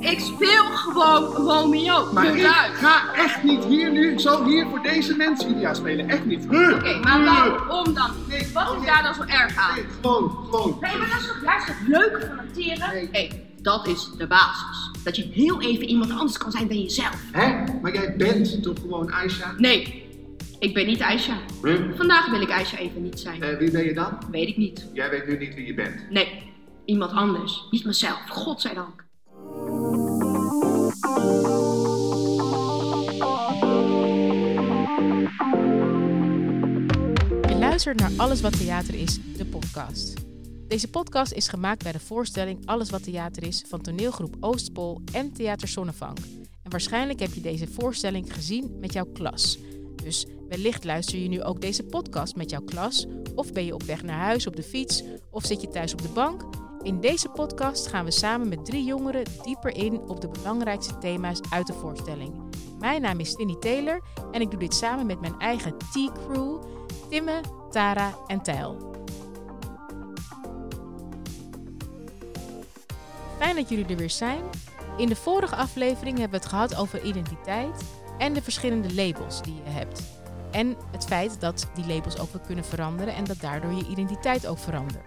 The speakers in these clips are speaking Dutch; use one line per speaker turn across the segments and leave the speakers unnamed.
Ik speel gewoon Romeo.
Maar ik ga echt niet hier nu, ik zal hier voor deze mensen Julia spelen. Echt niet.
Oké, maar waarom dan?
Nee,
Wat is daar dan zo erg aan?
Nee, gewoon, gewoon.
Nee, maar dat is toch juist het leuke van acteren?
Nee.
Hé, dat is de basis. Dat je heel even iemand anders kan zijn dan jezelf.
Hè? Maar jij bent toch gewoon Aisha?
Nee, ik ben niet Aisha. Vandaag wil ik Aisha even niet zijn.
Eh, wie ben je dan?
Weet ik niet.
Jij weet nu niet wie je bent.
Nee, iemand anders. Niet mezelf, godzijdank.
Je luistert naar Alles wat theater is, de podcast. Deze podcast is gemaakt bij de voorstelling Alles wat theater is van toneelgroep Oostpol en Theater Zonnevang. En waarschijnlijk heb je deze voorstelling gezien met jouw klas. Dus wellicht luister je nu ook deze podcast met jouw klas, of ben je op weg naar huis op de fiets, of zit je thuis op de bank. In deze podcast gaan we samen met drie jongeren dieper in op de belangrijkste thema's uit de voorstelling. Mijn naam is Tinny Taylor en ik doe dit samen met mijn eigen T-crew, Timme, Tara en Tijl. Fijn dat jullie er weer zijn. In de vorige aflevering hebben we het gehad over identiteit en de verschillende labels die je hebt. En het feit dat die labels ook weer kunnen veranderen en dat daardoor je identiteit ook verandert.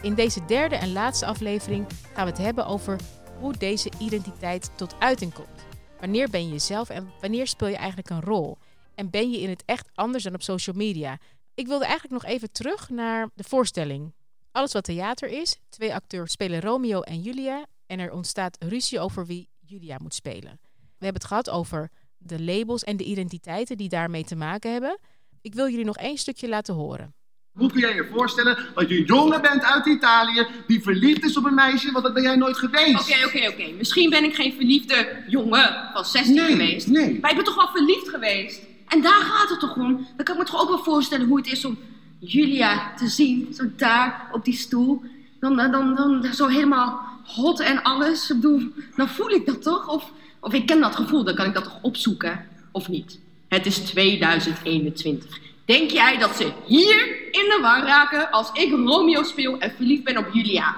In deze derde en laatste aflevering gaan we het hebben over hoe deze identiteit tot uiting komt. Wanneer ben je jezelf en wanneer speel je eigenlijk een rol? En ben je in het echt anders dan op social media? Ik wilde eigenlijk nog even terug naar de voorstelling. Alles wat theater is. Twee acteurs spelen Romeo en Julia. En er ontstaat ruzie over wie Julia moet spelen. We hebben het gehad over de labels en de identiteiten die daarmee te maken hebben. Ik wil jullie nog één stukje laten horen.
Hoe kun jij je voorstellen dat je een jongen bent uit Italië die verliefd is op een meisje, want dat ben jij nooit geweest?
Oké, oké, oké. Misschien ben ik geen verliefde jongen van 16
Nee,
geweest.
nee.
Maar ik ben toch wel verliefd geweest. En daar gaat het toch om. Dan kan ik me toch ook wel voorstellen hoe het is om Julia te zien. Zo daar op die stoel. Dan, dan, dan, dan zo helemaal hot en alles. Ik bedoel, dan voel ik dat toch? Of, of ik ken dat gevoel, dan kan ik dat toch opzoeken? Of niet? Het is 2021. Denk jij dat ze hier in de war raken als ik Romeo speel en verliefd ben op Julia?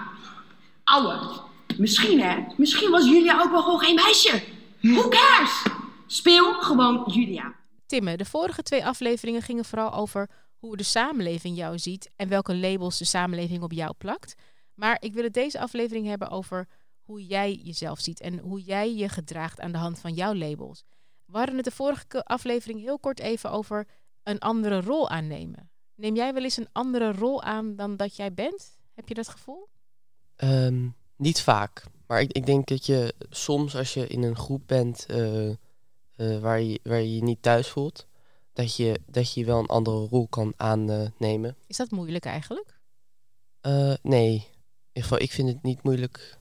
Ouwe, misschien hè, misschien was Julia ook wel gewoon geen meisje. Who cares? Speel gewoon Julia.
Timme, de vorige twee afleveringen gingen vooral over hoe de samenleving jou ziet en welke labels de samenleving op jou plakt. Maar ik wil het deze aflevering hebben over hoe jij jezelf ziet en hoe jij je gedraagt aan de hand van jouw labels. We hadden het de vorige aflevering heel kort even over een andere rol aannemen. Neem jij wel eens een andere rol aan dan dat jij bent? Heb je dat gevoel?
Ehm, niet vaak. Maar ik, ik denk dat je soms als je in een groep bent eh, eh, waar, je, waar je je niet thuis voelt, dat je, dat je wel een andere rol kan aannemen.
Is dat moeilijk eigenlijk?
Eh, nee, in ieder geval, ik vind het niet moeilijk.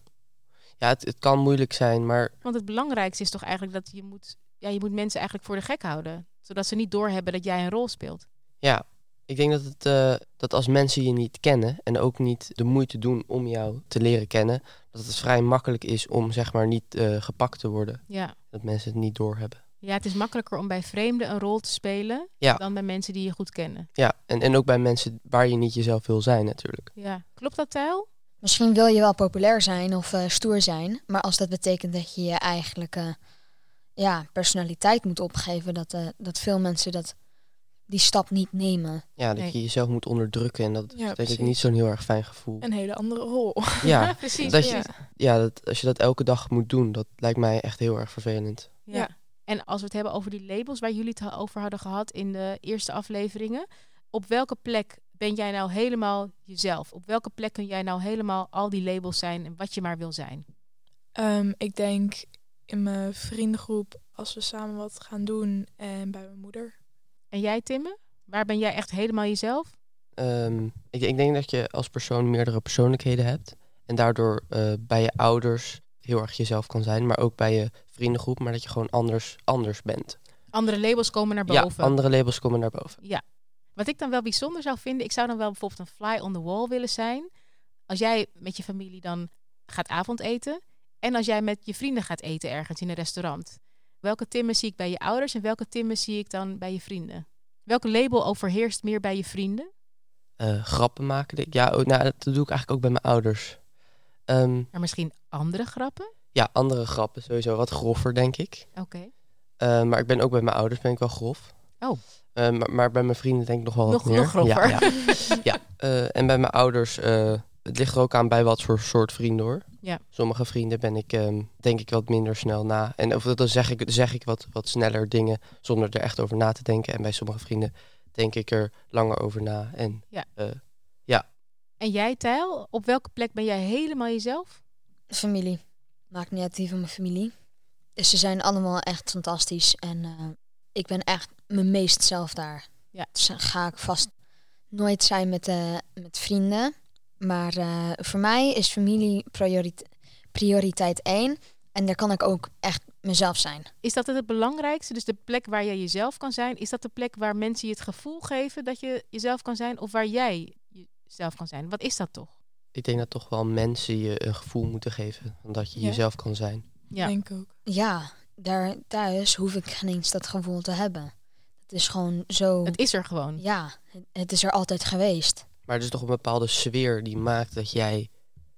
Ja, het, het kan moeilijk zijn, maar
Want het belangrijkste is toch eigenlijk dat je moet, ja, je moet mensen eigenlijk voor de gek houden. Zodat ze niet doorhebben dat jij een rol speelt.
ja, ik denk dat, het, eh, dat als mensen je niet kennen en ook niet de moeite doen om jou te leren kennen, dat het vrij makkelijk is om zeg maar niet eh, gepakt te worden.
Ja.
Dat mensen het niet doorhebben.
ja, het is makkelijker om bij vreemden een rol te spelen
Ja.
dan bij mensen die je goed kennen.
Ja, en, en ook bij mensen waar je niet jezelf wil zijn natuurlijk.
Ja, klopt dat, Tijl?
Misschien wil je wel populair zijn of eh, stoer zijn, maar als dat betekent dat je je eigenlijke ja, personaliteit moet opgeven, dat, eh, dat veel mensen dat, die stap niet nemen.
Ja, dat
Nee.
je jezelf moet onderdrukken en dat is
Ja,
denk ik niet zo'n heel erg fijn gevoel.
Een hele andere rol.
Ja,
precies.
dat
ja.
je, ja dat, als je dat elke dag moet doen, dat lijkt mij echt heel erg vervelend.
Ja.
Ja.
En als we het hebben over die labels waar jullie het over hadden gehad in de eerste afleveringen. Op welke plek ben jij nou helemaal jezelf? Op welke plek kun jij nou helemaal al die labels zijn en wat je maar wil zijn?
Ehm, ik denk in mijn vriendengroep als we samen wat gaan doen en bij mijn moeder.
En jij, Timme? Waar ben jij echt helemaal jezelf?
Ehm, ik, ik denk dat je als persoon meerdere persoonlijkheden hebt. En daardoor eh, bij je ouders heel erg jezelf kan zijn, maar ook bij je vriendengroep, maar dat je gewoon anders, anders bent.
Andere labels komen naar boven.
Ja, andere labels komen naar boven.
Ja. Wat ik dan wel bijzonder zou vinden, ik zou dan wel bijvoorbeeld een fly on the wall willen zijn. Als jij met je familie dan gaat avondeten en als jij met je vrienden gaat eten ergens in een restaurant. Welke timmen zie ik bij je ouders en welke timmen zie ik dan bij je vrienden? Welke label overheerst meer bij je vrienden?
Eh, grappen maken. denk ik. Ja, ook, nou, dat doe ik eigenlijk ook bij mijn ouders. Ehm,
Maar misschien andere grappen?
ja, andere grappen sowieso wat groffer, denk ik.
Oké.
Eh, maar ik ben ook bij mijn ouders ben ik wel grof.
Oh.
Eh, maar, maar bij mijn vrienden denk ik nog wel wat
Nog-
meer.
nog groffer.
Ja, ja. ja. en bij mijn ouders, het ligt er ook aan bij wat voor soort vrienden hoor.
Ja.
Sommige vrienden ben ik ehm, denk ik wat minder snel na. En of dan zeg ik, zeg ik wat, wat sneller dingen zonder er echt over na te denken. En bij sommige vrienden denk ik er langer over na. En
Ja.
eh,
En jij, Tijl, op welke plek ben jij helemaal jezelf?
Familie. Maakt niet uit wie van mijn familie. Dus ze zijn allemaal echt fantastisch. En eh, ik ben echt mijn meest zelf daar.
Ja.
Dus dan ga ik vast nooit zijn met, eh, met vrienden. Maar eh, voor mij is familie priorit prioriteit één. En daar kan ik ook echt mezelf zijn.
Is dat het belangrijkste? Dus de plek waar jij jezelf kan zijn, is dat de plek waar mensen je het gevoel geven dat je jezelf kan zijn? Of waar jij jezelf kan zijn? Wat is dat toch?
ik denk dat toch wel mensen je een gevoel moeten geven. Dat je
Ja.
jezelf kan zijn.
Ja.
Denk ook.
Ja, daar thuis hoef ik geen eens dat gevoel te hebben. Het is gewoon zo...
Het is er gewoon.
Ja, het is er altijd geweest.
Maar het is toch een bepaalde sfeer die maakt dat jij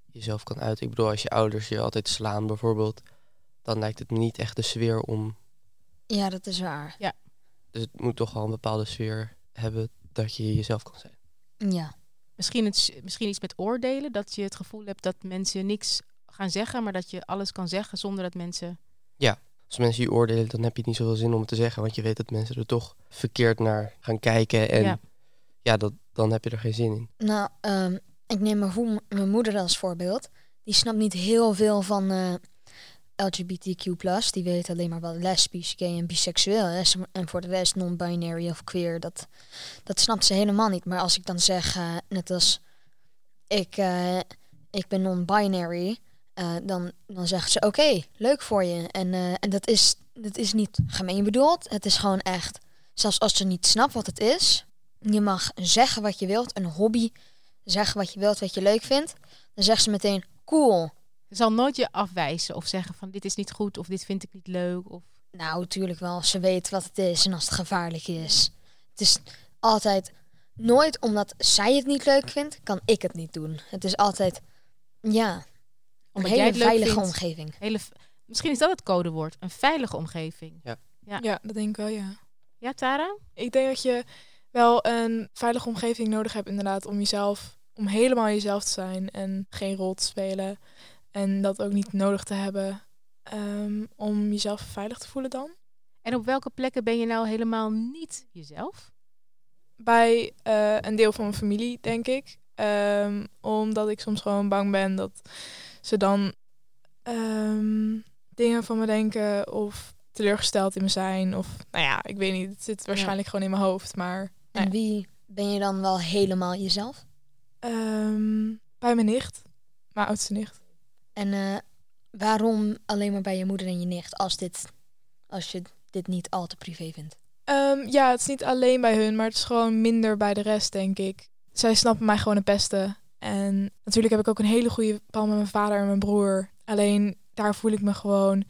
jezelf kan uiten. Ik bedoel, als je ouders je altijd slaan bijvoorbeeld, dan lijkt het me niet echt de sfeer om.
Ja, dat is waar.
Dus het moet toch wel een bepaalde sfeer hebben dat je jezelf kan zijn.
Ja.
Misschien, het, misschien iets met oordelen, dat je het gevoel hebt dat mensen niks gaan zeggen, maar dat je alles kan zeggen zonder dat mensen.
Als mensen je oordelen, dan heb je niet zoveel zin om het te zeggen, want je weet dat mensen er toch verkeerd naar gaan kijken. En
Ja.
Ja, dat, dan heb je er geen zin in.
Nou, ehm, ik neem mijn, moeder als voorbeeld. Die snapt niet heel veel van eh, LGBTQ+. Die weet alleen maar wat lesbisch, gay en biseksueel is. En voor de rest non-binary of queer. Dat, dat snapt ze helemaal niet. Maar als ik dan zeg, eh, net als ik, eh, ik ben non-binary... dan, dan zegt ze, oké, leuk voor je. En, en dat, is, dat is niet gemeen bedoeld. Het is gewoon echt... Zelfs als ze niet snapt wat het is... Je mag zeggen wat je wilt. Een hobby zeggen wat je wilt, wat je leuk vindt. Dan zegt ze meteen, cool.
Ze zal nooit je afwijzen of zeggen van dit is niet goed of dit vind ik niet leuk. Of...
Nou, natuurlijk wel, als ze weet wat het is en als het gevaarlijk is. Het is altijd nooit omdat zij het niet leuk vindt, kan ik het niet doen. Het is altijd, ja, een
Omdat
hele
het leuk
veilige
vindt.
omgeving.
Hele, misschien is dat het codewoord, een veilige omgeving. Ja.
Ja, dat denk ik wel, ja.
Ja, Tara?
Ik denk dat je wel een veilige omgeving nodig hebt inderdaad om jezelf, om helemaal jezelf te zijn en geen rol te spelen. En dat ook niet nodig te hebben ehm, om jezelf veilig te voelen dan.
En op welke plekken ben je nou helemaal niet jezelf?
Bij eh, een deel van mijn familie, denk ik. Ehm, omdat ik soms gewoon bang ben dat ze dan ehm, dingen van me denken of teleurgesteld in me zijn. Of nou ja, ik weet niet. Het zit waarschijnlijk gewoon in mijn hoofd. Maar
En wie ben je dan wel helemaal jezelf?
ehm, bij mijn nicht, mijn oudste nicht.
En eh, waarom alleen maar bij je moeder en je nicht als, dit, als je dit niet al te privé vindt?
Ehm, ja, het is niet alleen bij hun, maar het is gewoon minder bij de rest, denk ik. Zij snappen mij gewoon het beste. En natuurlijk heb ik ook een hele goede band met mijn vader en mijn broer. Alleen daar voel ik me gewoon,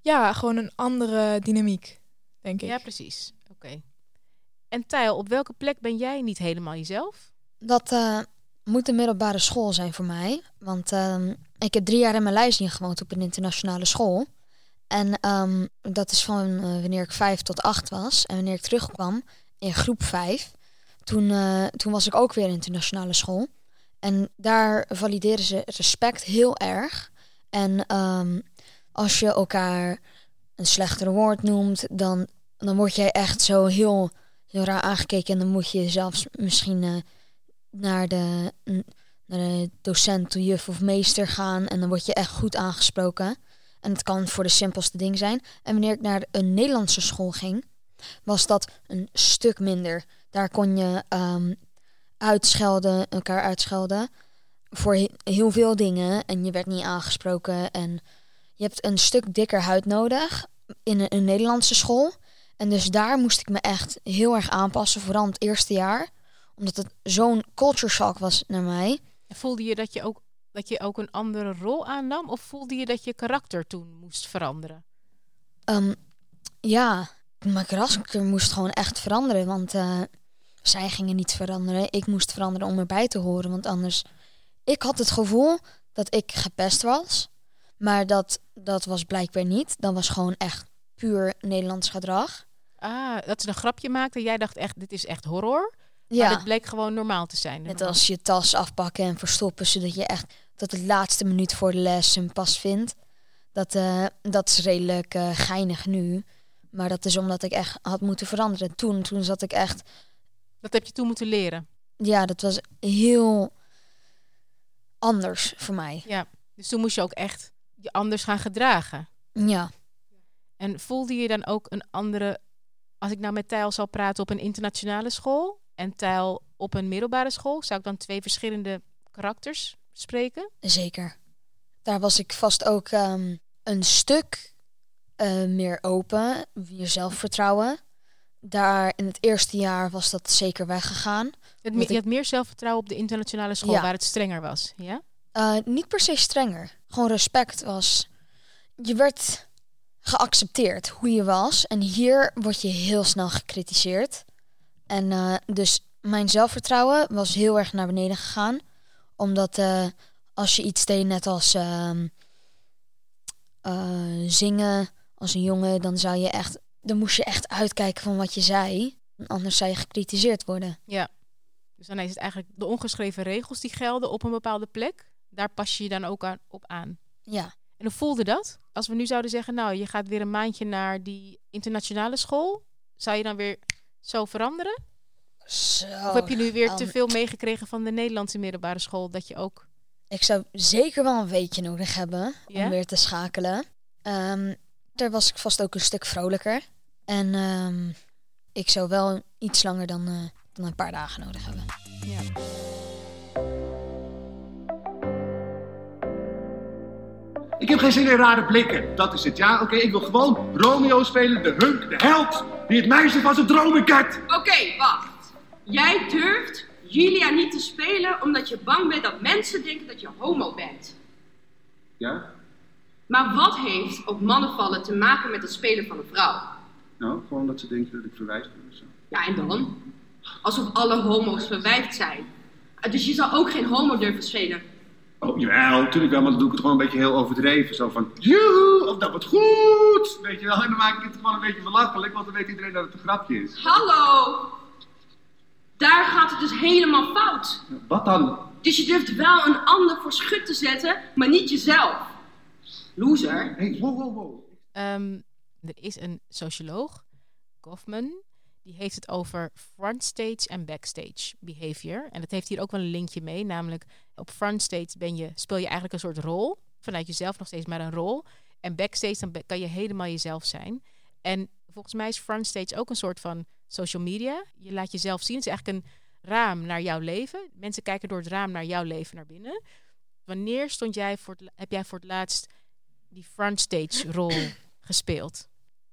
ja, gewoon een andere dynamiek, denk ik.
Ja, precies. Oké. En Tijl, op welke plek ben jij niet helemaal jezelf?
Dat eh, moet de middelbare school zijn voor mij. Want ehm, ik heb drie jaar in Maleisië gewoond op een internationale school. En ehm, dat is van eh, wanneer ik vijf tot acht was. En wanneer ik terugkwam in groep vijf, toen, eh, toen was ik ook weer in internationale school. En daar valideren ze respect heel erg. En ehm, als je elkaar een slechtere woord noemt, dan, dan word jij echt zo heel, heel raar aangekeken. En dan moet je zelfs misschien eh, naar, de, naar de docent, juf of meester gaan. En dan word je echt goed aangesproken. En het kan voor de simpelste ding zijn. En wanneer ik naar een Nederlandse school ging, was dat een stuk minder. Daar kon je ehm, uitschelden, elkaar uitschelden voor he- heel veel dingen. En je werd niet aangesproken. En je hebt een stuk dikker huid nodig in een Nederlandse school. En dus daar moest ik me echt heel erg aanpassen, vooral het eerste jaar. Omdat het zo'n culture shock was naar mij.
En Voelde je dat je ook, dat je ook een andere rol aannam? Of voelde je dat je karakter toen moest veranderen?
Ehm, ja, mijn karakter moest gewoon echt veranderen. Want eh, zij gingen niet veranderen. Ik moest veranderen om erbij te horen. Want anders... Ik had het gevoel dat ik gepest was. Maar dat, dat was blijkbaar niet. Dat was gewoon echt puur Nederlands gedrag.
Ah, dat ze een grapje maakte. en Jij dacht echt, dit is echt horror. Maar
Ja,
dit bleek gewoon normaal te zijn.
net als je tas afpakken en verstoppen, zodat je echt tot de laatste minuut voor de les hem pas vindt. Dat, eh, dat is redelijk eh, geinig nu. Maar dat is omdat ik echt had moeten veranderen. Toen, toen zat ik echt
Dat heb je toen moeten leren.
ja, dat was heel anders voor mij.
Ja. Dus toen moest je ook echt je anders gaan gedragen.
Ja,
En voelde je dan ook een andere... Als ik nou met Tijl zou praten op een internationale school... en Tijl op een middelbare school... zou ik dan twee verschillende karakters spreken?
zeker. Daar was ik vast ook ehm, een stuk eh, meer open, meer zelfvertrouwen. Daar in het eerste jaar was dat zeker weggegaan.
Me- je
ik-
had meer zelfvertrouwen op de internationale school...
Ja.
waar het strenger was, ja?
Eh, niet per se strenger. Gewoon respect was. Je werd geaccepteerd hoe je was. En hier word je heel snel gecritiseerd. En eh, dus mijn zelfvertrouwen was heel erg naar beneden gegaan. Omdat eh, als je iets deed, net als ehm, eh, zingen als een jongen, dan zou je echt. Dan moest je echt uitkijken van wat je zei. Anders zou je gecritiseerd worden.
Ja. Dus dan is het eigenlijk de ongeschreven regels die gelden op een bepaalde plek. Daar pas je je dan ook aan, op aan.
Ja.
En hoe voelde dat? Als we nu zouden zeggen, nou, je gaat weer een maandje naar die internationale school. Zou je dan weer zo veranderen?
Zo.
of heb je nu weer te veel meegekregen van de Nederlandse middelbare school dat je ook...
Ik zou zeker wel een weekje nodig hebben om weer te schakelen. Ehm, daar was ik vast ook een stuk vrolijker. En ehm, ik zou wel iets langer dan, eh, dan een paar dagen nodig hebben.
Ik heb geen zin in rare blikken. Dat is het, ja? Oké, ik wil gewoon Romeo spelen, de hunk, de held. Die het meisje van zijn dromen kent.
Oké, wacht. Jij durft Julia niet te spelen omdat je bang bent dat mensen denken dat je homo bent.
Ja?
Maar wat heeft op mannenvallen te maken met het spelen van een vrouw?
Nou, gewoon dat ze denken dat ik verwijs ben of zo.
Ja, en dan? Alsof alle homo's verwijfd zijn. Dus je zou ook geen homo durven spelen.
Oh, jawel, natuurlijk wel, maar dan doe ik het gewoon een beetje heel overdreven. Zo van, joehoe, of dat wordt goed. Weet je wel, en dan maak ik het gewoon een beetje belachelijk, want dan weet iedereen dat het een grapje is.
Hallo! Daar gaat het dus helemaal fout.
Wat dan?
Dus je durft wel een ander voor schut te zetten, maar niet jezelf. Loser.
Hé, hey, wow, wow, wow.
Ehm, er is een socioloog, Goffman, die heeft het over frontstage en backstage behavior. En dat heeft hier ook wel een linkje mee, namelijk op frontstage ben je, speel je eigenlijk een soort rol, vanuit jezelf nog steeds maar een rol. En backstage dan kan je helemaal jezelf zijn. En volgens mij is frontstage ook een soort van social media. Je laat jezelf zien. Het is eigenlijk een raam naar jouw leven. Mensen kijken door het raam naar jouw leven naar binnen. Wanneer stond jij voor het, heb jij voor het laatst die frontstage rol gespeeld?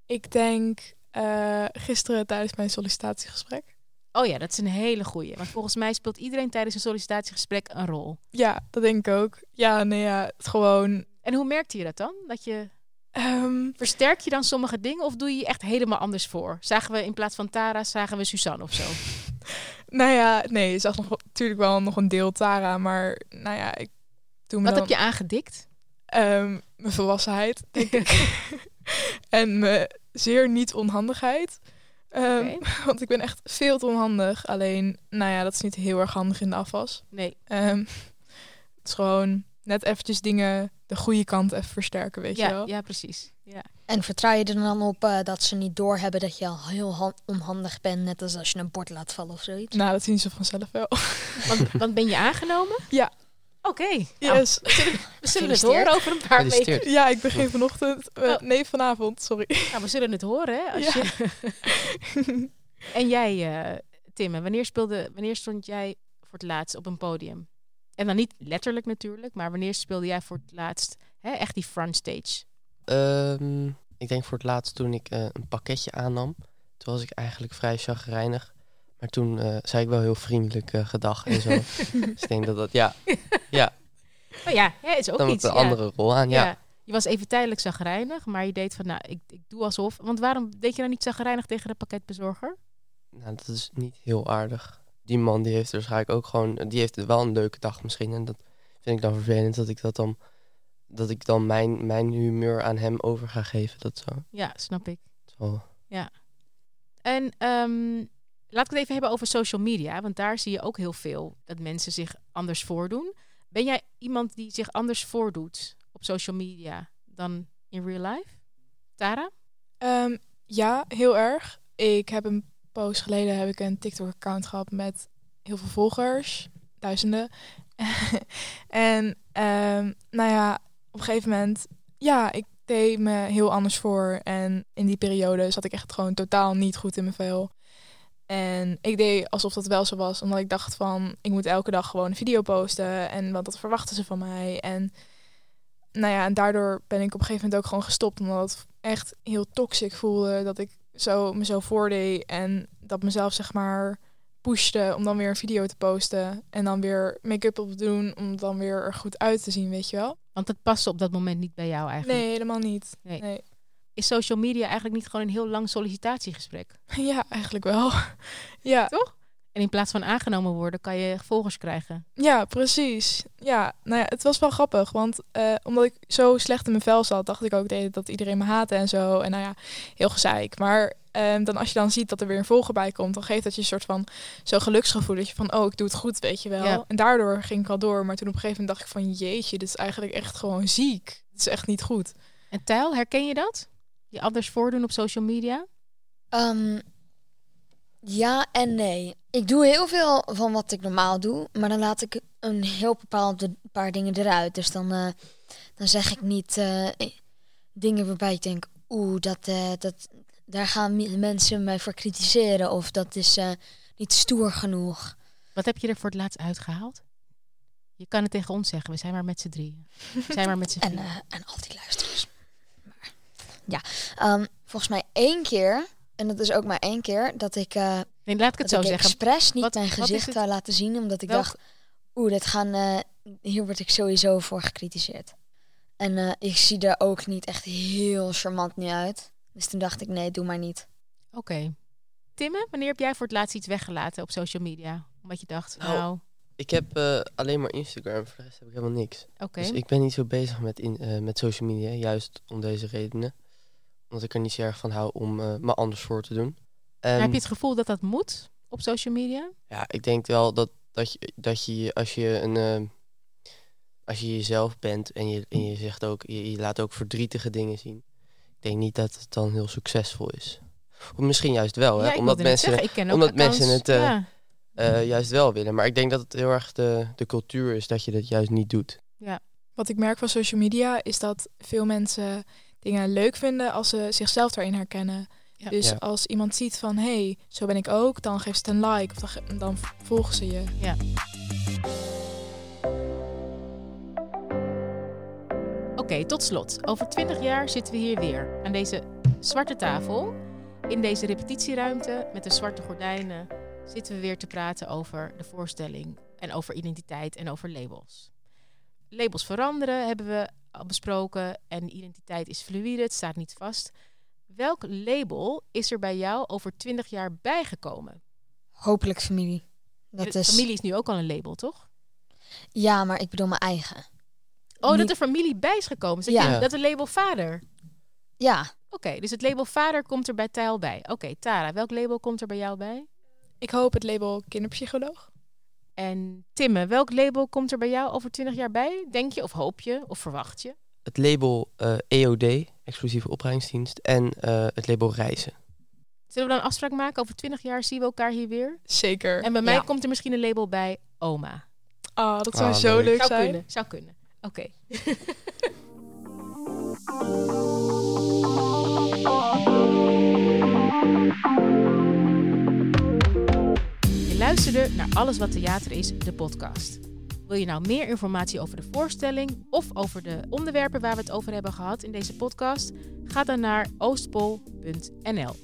Ik denk eh, gisteren tijdens mijn sollicitatiegesprek.
Oh ja, dat is een hele goeie. Want volgens mij speelt iedereen tijdens een sollicitatiegesprek een rol.
Ja, dat denk ik ook. Ja, nee, ja, het gewoon...
En hoe merkte je dat dan? Dat je
ehm,
versterk je dan sommige dingen of doe je je echt helemaal anders voor? Zagen we in plaats van Tara, zagen we Suzanne of zo?
nou ja, nee, je zag nog, natuurlijk wel nog een deel Tara, maar nou ja, ik doe me
Wat
dan...
heb je aangedikt?
Ehm, mijn volwassenheid, denk ik. en mijn zeer niet onhandigheid. Ehm. Want ik ben echt veel te onhandig. Alleen, nou ja, dat is niet heel erg handig in de afwas.
Nee.
Ehm, het is gewoon net eventjes dingen de goede kant even versterken, weet je wel.
ja, precies. Ja.
En vertrouw je er dan op eh, dat ze niet doorhebben dat je al heel han- onhandig bent, net als als je een bord laat vallen of zoiets?
Nou, dat zien ze vanzelf wel.
Want, want ben je aangenomen?
Ja.
Oké. Nou,
Yes.
we zullen het horen over een paar weken.
Ja, ik begin vanochtend. eh,
Oh.
Nee, vanavond, sorry.
Nou, we zullen het horen, hè? Als
Ja.
je... en jij, eh Timme, wanneer, speelde, wanneer stond jij voor het laatst op een podium? En dan niet letterlijk natuurlijk, maar wanneer speelde jij voor het laatst hè, echt die frontstage?
Ehm, ik denk voor het laatst toen ik eh, een pakketje aannam. Toen was ik eigenlijk vrij chagrijnig. Maar toen eh, zei ik wel heel vriendelijk eh, gedag en zo. dus ik denk dat dat, ja,
Oh ja, hè, is ook
dan
iets. ja.
een andere rol aan. Ja.
Ja. Je was even tijdelijk zagrijnig, maar je deed van, nou, ik, ik doe alsof. Want waarom deed je dan niet zagrijnig tegen de pakketbezorger?
Nou, dat is niet heel aardig. Die man die heeft waarschijnlijk ook gewoon, die heeft wel een leuke dag misschien. En dat vind ik dan vervelend dat ik dat dan dat ik dan mijn, mijn humeur aan hem over ga geven. Dat zo.
Ja, snap ik.
zo.
En ehm, laat ik het even hebben over social media. Want daar zie je ook heel veel dat mensen zich anders voordoen. Ben jij iemand die zich anders voordoet op social media dan in real life? Tara?
Ehm, ja, heel erg. Ik heb een poos geleden heb ik een TikTok-account gehad met heel veel volgers, duizenden. en ehm, nou ja, op een gegeven moment, ja, ik deed me heel anders voor. En in die periode zat ik echt gewoon totaal niet goed in mijn vel. En ik deed alsof dat wel zo was, omdat ik dacht van, ik moet elke dag gewoon een video posten. En want dat verwachten ze van mij. En nou ja, en daardoor ben ik op een gegeven moment ook gewoon gestopt, omdat het echt heel toxic voelde dat ik zo me zo voordeed en dat mezelf zeg maar pushte om dan weer een video te posten en dan weer make-up op te doen om dan weer er goed uit te zien, weet je wel?
Want het paste op dat moment niet bij jou eigenlijk.
Nee, helemaal niet.
Nee.
Nee.
Is social media eigenlijk niet gewoon een heel lang sollicitatiegesprek?
Ja, eigenlijk wel. ja,
En in plaats van aangenomen worden, kan je volgers krijgen.
ja, precies. Ja, nou ja, het was wel grappig, want eh, omdat ik zo slecht in mijn vel zat, dacht ik ook de dat iedereen me haatte en zo. En nou ja, heel gezeik. Maar ehm, dan als je dan ziet dat er weer een volger bij komt, dan geeft dat je een soort van zo'n geluksgevoel dat je van, oh, ik doe het goed, weet je wel.
Ja.
En daardoor ging ik al door, maar toen op een gegeven moment dacht ik van, jeetje, dit is eigenlijk echt gewoon ziek. Het is echt niet goed.
En Tijl, herken je dat? Je anders voordoen op social media?
Ehm, ja en nee. Ik doe heel veel van wat ik normaal doe, maar dan laat ik een heel bepaald paar dingen eruit. Dus dan, eh, dan zeg ik niet eh, dingen waarbij ik denk, oeh, dat, eh, dat, daar gaan mensen mij voor kritiseren. Of dat is niet stoer genoeg.
Wat heb je er voor het laatst uitgehaald? Je kan het tegen ons zeggen, we zijn maar met z'n drieën. We zijn maar met z'n
En, en al die luisteraars. Ja, ehm, volgens mij één keer, en dat is ook maar één keer, dat ik, eh
Nee, laat ik het
dat
zo
ik
zeggen.
expres niet
Wat-
mijn gezicht wou laten zien, omdat ik
Welk-
dacht, oeh, dit gaan, eh, hier word ik sowieso voor gekritiseerd. En eh, ik zie er ook niet echt heel charmant niet uit. Dus toen dacht ik, nee, doe maar niet.
Oké. Timme, wanneer heb jij voor het laatst iets weggelaten op social media? Omdat je dacht,
Nou,
nou,
Ik heb eh, alleen maar Instagram, voor de rest heb ik helemaal niks.
oké.
Dus ik ben niet zo bezig met, in, eh, met social media, juist om deze redenen. Omdat ik er niet zo erg van hou om eh, me anders voor te doen.
Maar heb je het gevoel dat dat moet op social media?
ja, ik denk wel dat, dat, je, dat je, als je een... eh, als je jezelf bent en je, en je zegt ook, je, je laat ook verdrietige dingen zien. Ik denk niet dat het dan heel succesvol is. Of misschien juist wel, hè?
Ja,
omdat mensen
zeggen, ik ken ook
omdat mensen het, eh,
ja.
eh, juist wel willen. Maar ik denk dat het heel erg de, de cultuur is dat je dat juist niet doet.
Wat ik merk van social media is dat veel mensen dingen leuk vinden als ze zichzelf daarin herkennen.
Ja.
Dus
Ja.
als iemand ziet van, hé, hey, zo ben ik ook, dan geeft ze het een like of dan, ge- dan volgen ze je.
Oké, tot slot. Over twintig jaar zitten we hier weer aan deze zwarte tafel. In deze repetitieruimte met de zwarte gordijnen zitten we weer te praten over de voorstelling en over identiteit en over labels. Labels veranderen hebben we al besproken en identiteit is fluïde, het staat niet vast. Welk label is er bij jou over twintig jaar bijgekomen?
Hopelijk familie. Dat
De
is,
Familie is nu ook al een label, toch?
Ja, maar ik bedoel mijn eigen.
Oh, dat er familie bij is gekomen. Dus
Ja.
dat, je, dat een label vader.
Ja,
Oké, dus het label vader komt er bij Tijl bij. Oké, Tara, welk label komt er bij jou bij?
Ik hoop het label kinderpsycholoog.
En Timme, welk label komt er bij jou over 20 jaar bij? Denk je of hoop je of verwacht je?
Het label eh, EOD, exclusieve opleidingsdienst, en eh, het label reizen.
Zullen we dan een afspraak maken? Over 20 jaar zien we elkaar hier weer.
Zeker.
En bij mij
Ja.
komt er misschien een label bij oma.
Ah, dat zou
Ah,
zo
leuk.
leuk
Zou
zijn.
kunnen, zou kunnen. Oké. luisterde naar Alles wat theater is, de podcast. Wil je nou meer informatie over de voorstelling of over de onderwerpen waar we het over hebben gehad in deze podcast? Ga dan naar oostpol.nl.